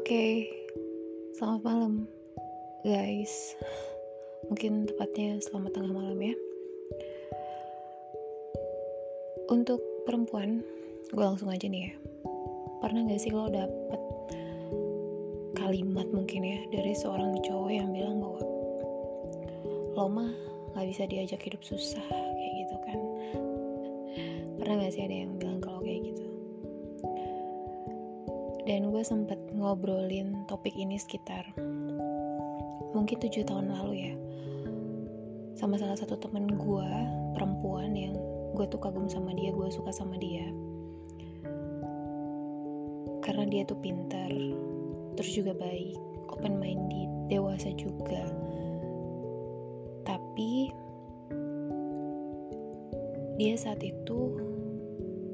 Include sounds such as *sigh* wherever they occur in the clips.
Oke, selamat malam guys. Mungkin tepatnya selamat tengah malam ya. Untuk perempuan, gue langsung aja nih ya. Pernah gak sih lo dapet kalimat mungkin ya dari seorang cowok yang bilang bahwa lo mah gak bisa diajak hidup susah kayak gitu kan? Pernah gak sih ada yang bilang kalau kayak gitu? Dan gue sempet ngobrolin topik ini sekitar mungkin tujuh tahun lalu ya. Sama salah satu temen gue perempuan yang gue tuh kagum sama dia gue suka sama dia. Karena dia tuh pintar terus juga baik open minded dewasa juga. Tapi dia saat itu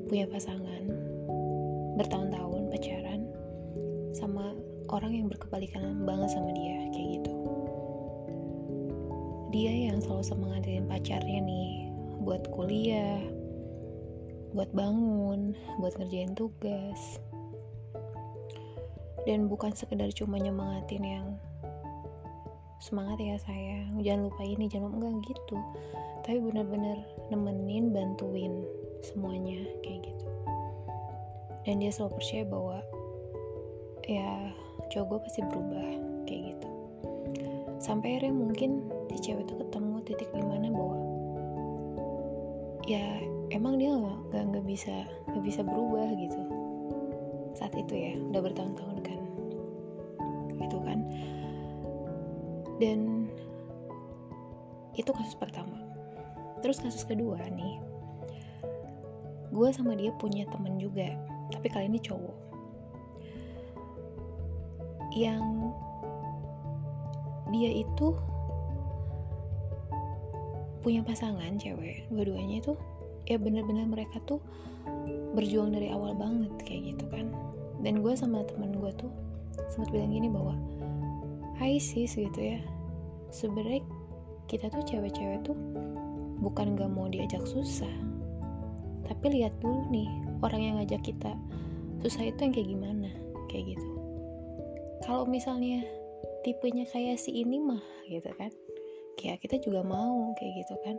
punya pasangan bertahun-tahun pacaran sama orang yang berkebalikan banget sama dia kayak gitu. Dia yang selalu semangatin pacarnya nih buat kuliah buat bangun buat ngerjain tugas. Dan bukan sekedar cuma nyemangatin yang semangat ya sayang. Jangan lupa ini jangan lupa enggak gitu. Tapi benar-benar nemenin bantuin semuanya kayak gitu. Dan dia selalu percaya bahwa ya cowok gue pasti berubah kayak gitu. Sampai akhirnya mungkin si cewek itu ketemu titik di mana bahwa ya emang dia nggak nggak bisa nggak bisa berubah gitu. Saat itu ya udah bertahun-tahun kan. Gitu kan. Dan itu kasus pertama. Terus kasus kedua nih gue sama dia punya temen juga tapi kali ini cowok yang dia itu punya pasangan cewek dua-duanya itu ya bener-bener mereka tuh berjuang dari awal banget kayak gitu kan. Dan gue sama temen gue tuh sempat bilang gini bahwa Hai sis gitu ya sebenarnya kita tuh cewek-cewek tuh bukan gak mau diajak susah. Tapi lihat dulu nih orang yang ngajak kita susah itu yang kayak gimana kayak gitu kalau misalnya tipenya kayak si ini mah gitu kan ya kita juga mau kayak gitu kan.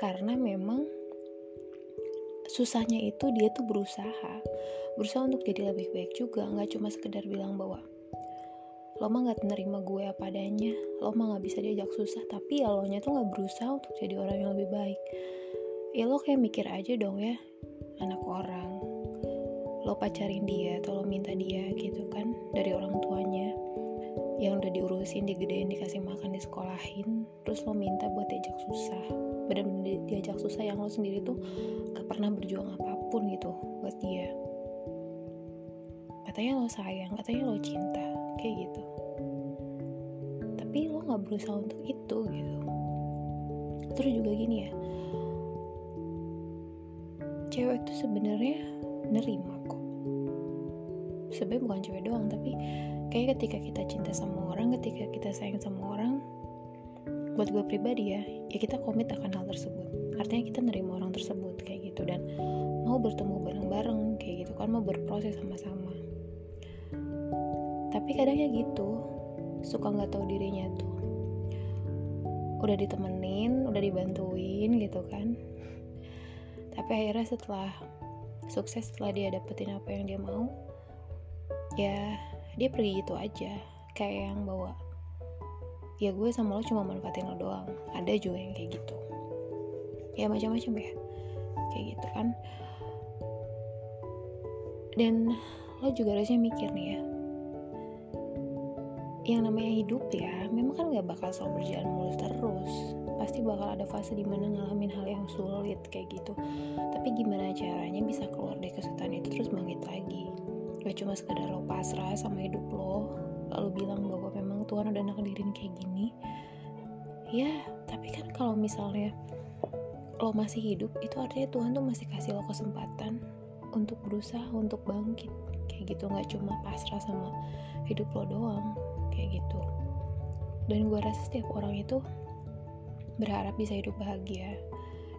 Karena memang susahnya itu dia tuh berusaha. Berusaha untuk jadi lebih baik juga nggak cuma sekedar bilang bahwa lo mah nggak nerima gue apa adanya lo mah nggak bisa diajak susah. Tapi ya lo nya tuh nggak berusaha untuk jadi orang yang lebih baik. Ya lo kayak mikir aja dong ya anak orang lo pacarin dia atau lo minta dia gitu kan dari orang tuanya yang udah diurusin, digedein, dikasih makan, disekolahin, terus lo minta buat diajak susah, bener-bener diajak susah yang lo sendiri tuh gak pernah berjuang apa pun gitu buat dia. Katanya lo sayang, katanya lo cinta, kayak gitu. Tapi lo gak berusaha untuk itu gitu. Terus juga gini ya, cewek tuh sebenarnya nerima. Sebenarnya bukan cewek doang, tapi kayak ketika kita cinta sama orang ketika kita sayang sama orang buat gue pribadi ya ya kita komit akan hal tersebut. Artinya kita nerima orang tersebut kayak gitu. Dan mau bertemu bareng-bareng kayak gitu kan mau berproses sama-sama. Tapi kadangnya gitu suka nggak tahu dirinya tuh. Udah ditemenin udah dibantuin gitu kan. Tapi akhirnya setelah sukses setelah dia dapetin apa yang dia mau ya dia pergi gitu aja. Kayak yang bawa ya gue sama lo cuma manfaatin lo doang. Ada juga yang kayak gitu. Ya macam-macam ya. Kayak gitu kan. Dan lo juga harusnya mikir nih ya. Yang namanya hidup ya memang kan gak bakal selalu berjalan mulus terus. Pasti bakal ada fase di mana ngalamin hal yang sulit kayak gitu. Tapi gimana caranya bisa keluar dari kesulitan itu terus bangkit lagi gak cuma sekedar lo pasrah sama hidup lo lalu bilang bahwa memang Tuhan udah nakdirin kayak gini. Ya tapi kan kalau misalnya lo masih hidup itu artinya Tuhan tuh masih kasih lo kesempatan untuk berusaha untuk bangkit. Kayak gitu nggak cuma pasrah sama hidup lo doang kayak gitu. Dan gue rasa setiap orang itu berharap bisa hidup bahagia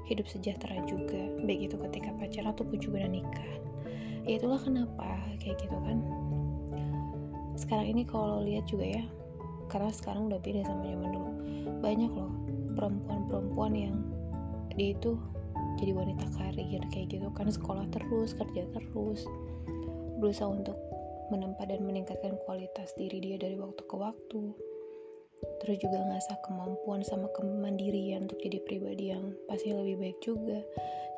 hidup sejahtera juga baik itu ketika pacaran ataupun juga nikah ya itulah kenapa kayak gitu kan. Sekarang ini kalau lihat juga ya karena sekarang udah beda sama zaman dulu. Banyak loh perempuan-perempuan yang dia itu jadi wanita karir kayak gitu kan sekolah terus kerja terus. Berusaha untuk menempa dan meningkatkan kualitas diri dia dari waktu ke waktu. Terus juga ngasah kemampuan sama kemandirian untuk jadi pribadi yang pasti lebih baik juga.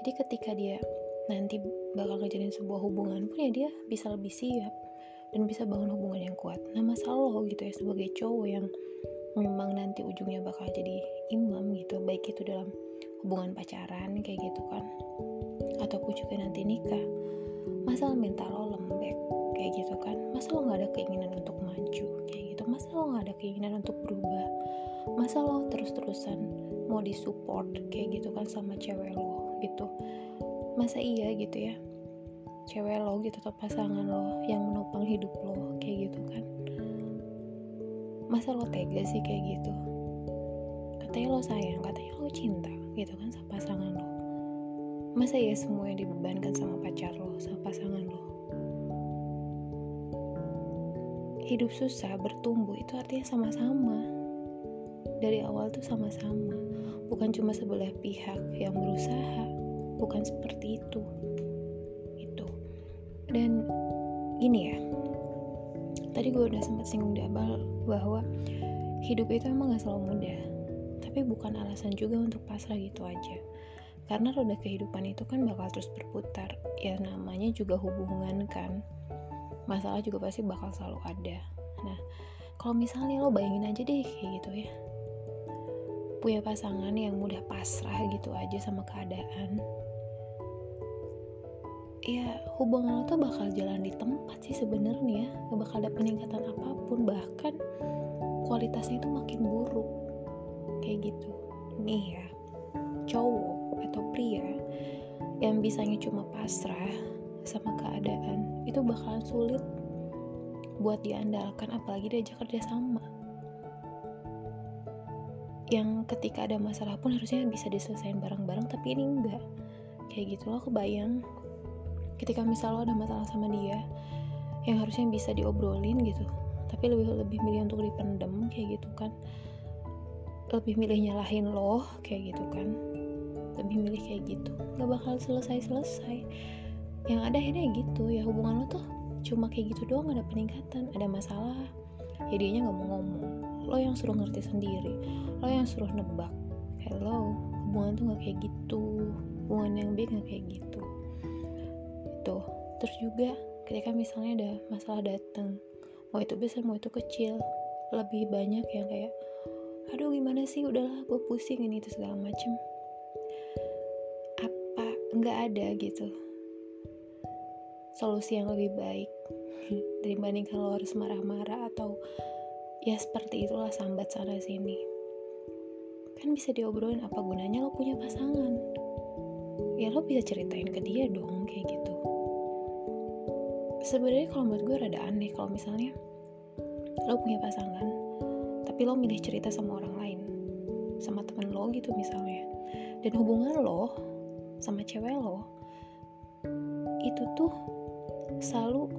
Jadi ketika dia nanti bakal ngejalin sebuah hubungan pun ya dia bisa lebih siap dan bisa bangun hubungan yang kuat. Nah masalah lo gitu ya sebagai cowok yang memang nanti ujungnya bakal jadi imam gitu baik itu dalam hubungan pacaran kayak gitu kan ataupun juga nanti nikah masalah mental lo lembek kayak gitu kan masa lo nggak ada keinginan untuk maju kayak gitu masa lo nggak ada keinginan untuk berubah masa lo terus-terusan mau disupport kayak gitu kan sama cewek lo gitu masa iya gitu ya. Cewek lo gitu atau pasangan lo yang menopang hidup lo kayak gitu kan. Masa lo tega sih kayak gitu? Katanya lo sayang katanya lo cinta gitu kan sama pasangan lo. Masa ya semua yang dibebankan sama pacar lo sama pasangan lo? Hidup susah bertumbuh itu artinya sama-sama. Dari awal tuh sama-sama. Bukan cuma sebelah pihak yang berusaha bukan seperti itu. Itu dan gini ya. Tadi gue udah sempat singgung di awal bahwa hidup itu emang gak selalu mudah. Tapi bukan alasan juga untuk pasrah gitu aja. Karena roda kehidupan itu kan bakal terus berputar. Ya namanya juga hubungan kan. Masalah juga pasti bakal selalu ada. Nah kalau misalnya lo bayangin aja deh kayak gitu ya. Punya pasangan yang mudah pasrah gitu aja sama keadaan ya hubungan lo tuh bakal jalan di tempat sih sebenarnya. Gak bakal ada peningkatan apa pun bahkan kualitasnya itu makin buruk. Kayak gitu. Nih ya cowok atau pria yang bisanya cuma pasrah sama keadaan itu bakalan sulit buat diandalkan apalagi diajak kerja sama. Yang ketika ada masalah pun harusnya bisa diselesaikan bareng-bareng tapi ini enggak. Kayak gitu loh kebayang ketika misal lo ada masalah sama dia yang harusnya bisa diobrolin gitu tapi lebih lebih milih untuk dipendem kayak gitu kan. Lebih milih nyalahin lo kayak gitu kan. Lebih milih kayak gitu. Gak bakal selesai selesai yang ada akhirnya gitu. Ya hubungan lo tuh cuma kayak gitu doang ada peningkatan ada masalah. Ya dianya nggak mau ngomong. Lo yang suruh ngerti sendiri. Lo yang suruh nebak. Hello hubungan tuh nggak kayak gitu. Hubungan yang baik nggak kayak gitu gitu. Terus juga ketika misalnya ada masalah datang mau itu besar mau itu kecil lebih banyak yang kayak aduh gimana sih? Udahlah gue pusing ini itu segala macem. Apa nggak ada gitu. Solusi yang lebih baik *laughs* dibandingkan lo harus marah-marah atau ya seperti itulah sambat sana sini. Kan bisa diobrolin apa gunanya lo punya pasangan? Ya lo bisa ceritain ke dia dong kayak gitu sebenarnya kalau menurut gue rada aneh kalau misalnya lo punya pasangan tapi lo milih cerita sama orang lain sama temen lo gitu misalnya. Dan hubungan lo sama cewek lo itu tuh selalu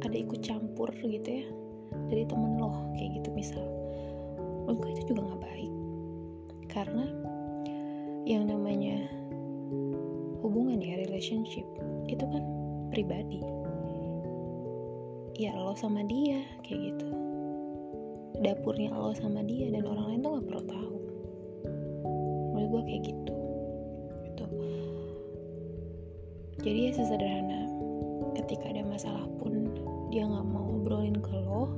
ada ikut campur gitu ya dari temen lo kayak gitu misal. Menurut gue itu juga nggak baik. Karena yang namanya hubungan ya relationship itu kan pribadi ya lo sama dia kayak gitu. Dapurnya lo sama dia dan orang lain tuh nggak perlu tahu. Menurut gue kayak gitu. Gitu. Jadi ya sesederhana ketika ada masalah pun dia nggak mau ngobrolin ke lo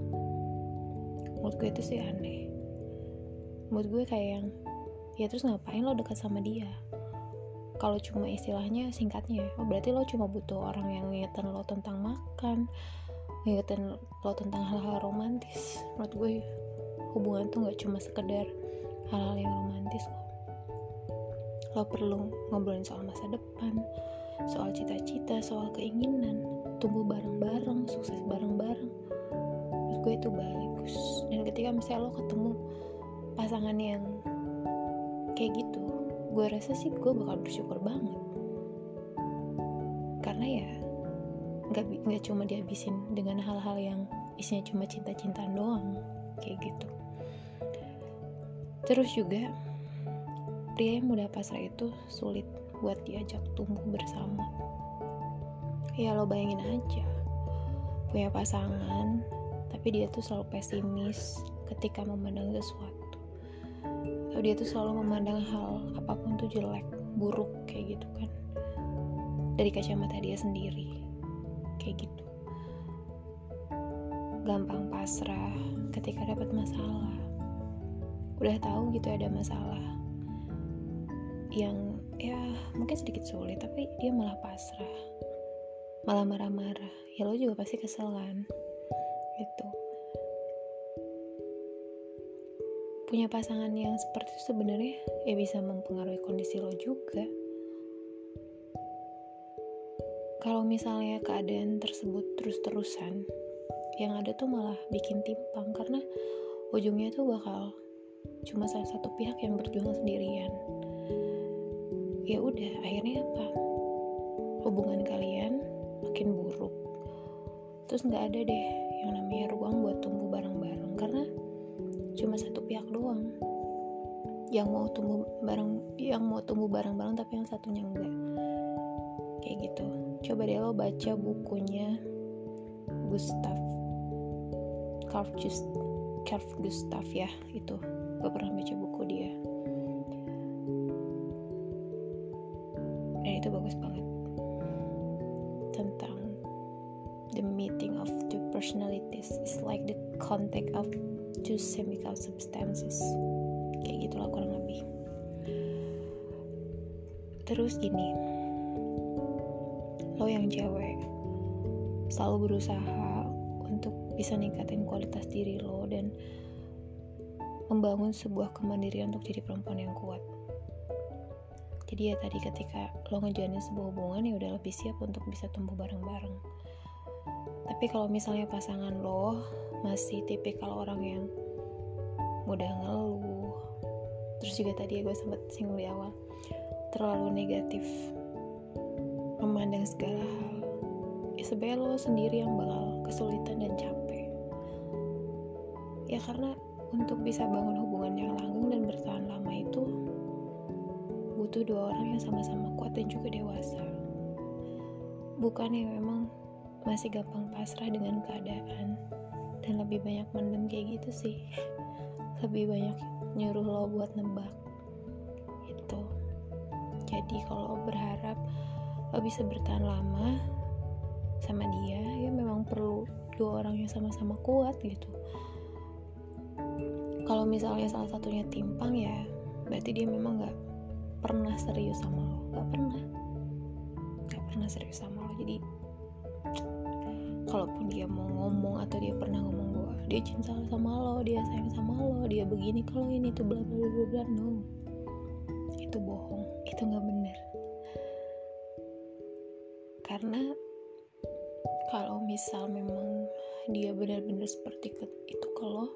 menurut gue itu sih aneh. Menurut gue kayak yang ya terus ngapain lo dekat sama dia? Kalau cuma istilahnya singkatnya oh berarti lo cuma butuh orang yang ngingetin lo tentang makan ngingetin lo tentang hal-hal romantis. Menurut gue hubungan tuh nggak cuma sekedar hal-hal yang romantis kok. Lo perlu ngobrolin soal masa depan soal cita-cita soal keinginan. Tumbuh bareng-bareng sukses bareng-bareng. Menurut gue itu bagus. Dan ketika misalnya lo ketemu pasangan yang kayak gitu gue rasa sih gue bakal bersyukur banget. Karena ya nggak nggak cuma dihabisin dengan hal-hal yang isinya cuma cinta-cintaan doang kayak gitu. Terus juga pria yang mudah pasrah itu sulit buat diajak tumbuh bersama. Ya lo bayangin aja punya pasangan tapi dia tuh selalu pesimis ketika memandang sesuatu. Atau dia tuh selalu memandang hal apa pun tuh jelek buruk kayak gitu kan dari kacamata dia sendiri kayak gitu. Gampang pasrah ketika dapat masalah. Udah tahu gitu ada masalah yang ya mungkin sedikit sulit tapi dia malah pasrah. Malah marah-marah. Ya lo juga pasti kesel kan? Gitu. Punya pasangan yang seperti itu sebenarnya ya bisa mempengaruhi kondisi lo juga kalau misalnya keadaan tersebut terus-terusan yang ada tuh malah bikin timpang karena ujungnya tuh bakal cuma salah satu pihak yang berjuang sendirian. Ya udah akhirnya apa? Hubungan kalian makin buruk. Terus nggak ada deh yang namanya ruang buat tumbuh bareng-bareng karena cuma satu pihak doang. Yang mau tumbuh bareng yang mau tumbuh bareng-bareng tapi yang satunya enggak kayak gitu. Coba deh lo baca bukunya Gustav Carl, Just, Carl Gustav ya itu. Gue pernah baca buku dia. Dan itu bagus banget. Tentang the meeting of two personalities is like the contact of two chemical substances. Kayak gitulah kurang lebih. Terus gini lo yang cewek selalu berusaha untuk bisa ningkatin kualitas diri lo dan membangun sebuah kemandirian untuk jadi perempuan yang kuat. Jadi ya tadi ketika lo ngejalanin sebuah hubungan ya udah lebih siap untuk bisa tumbuh bareng-bareng. Tapi kalau misalnya pasangan lo masih tipikal orang yang mudah ngeluh, terus juga tadi ya gue sempat singgung di awal, terlalu negatif, memandang segala hal, ya sebenarnya lo sendiri yang bakal kesulitan dan capek. Ya karena untuk bisa bangun hubungan yang langgeng dan bertahan lama itu butuh dua orang yang sama-sama kuat dan juga dewasa. Bukan yang memang masih gampang pasrah dengan keadaan dan lebih banyak mendem kayak gitu sih. Lebih banyak nyuruh lo buat nebak. Itu jadi kalau berharap lo bisa bertahan lama sama dia ya memang perlu dua orang yang sama-sama kuat gitu. Kalau misalnya salah satunya timpang ya berarti dia memang nggak pernah serius sama lo. Nggak pernah. Nggak pernah serius sama lo. Jadi kalaupun dia mau ngomong atau dia pernah ngomong gue dia cinta sama lo dia sayang sama lo dia begini kalau ini tuh bla bla bla bla no. Itu bohong. Itu nggak benar karena kalau misal memang dia benar-benar seperti itu kalau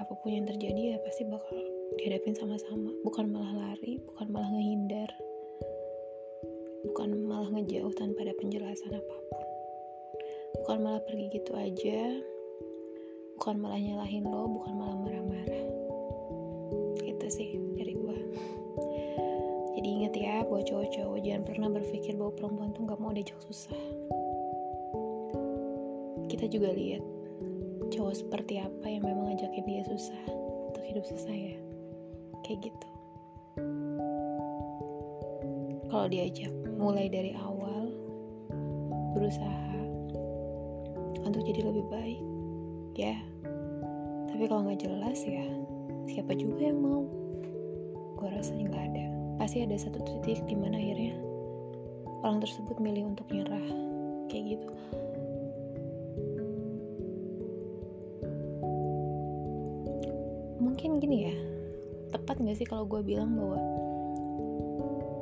apa pun yang terjadi ya pasti bakal dihadapin sama-sama. Bukan malah lari bukan malah ngehindar. Bukan malah ngejauh tanpa ada penjelasan apa pun. Bukan malah pergi gitu aja. Bukan malah nyalahin lo bukan malah marah-marah. Gitu sih dari gue jadi inget ya buat cowok-cowok jangan pernah berpikir bahwa perempuan tuh gak mau diajak susah. Kita juga lihat cowok seperti apa yang memang ngajakin dia susah untuk hidup susah ya. Kayak gitu. Kalau diajak mulai dari awal berusaha untuk jadi lebih baik ya. Tapi kalau nggak jelas ya siapa juga yang mau? Gue rasa nggak ada pasti ada satu titik di mana akhirnya orang tersebut milih untuk nyerah kayak gitu. Mungkin gini ya tepat gak sih kalau gue bilang bahwa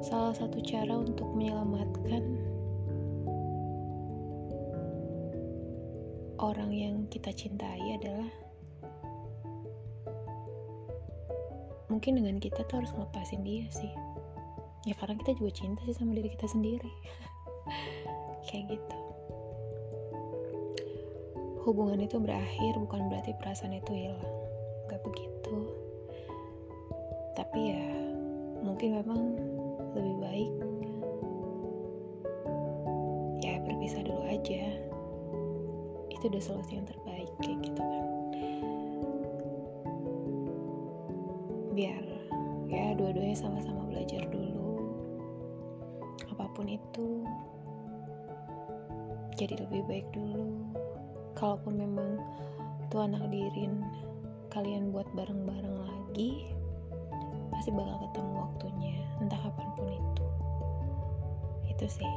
salah satu cara untuk menyelamatkan orang yang kita cintai adalah mungkin dengan kita tuh harus ngelepasin dia sih ya karena kita juga cinta sih sama diri kita sendiri. *laughs* Kayak gitu. Hubungan itu berakhir bukan berarti perasaan itu hilang. Gak begitu. Tapi ya mungkin memang lebih baik ya berpisah dulu aja. Itu udah solusi yang terbaik kayak gitu kan. Biar ya dua-duanya sama-sama belajar dulu apa pun itu jadi lebih baik dulu. Kalaupun memang Tuhan nakdirin kalian buat bareng-bareng lagi pasti bakal ketemu waktunya entah kapan pun itu. Itu sih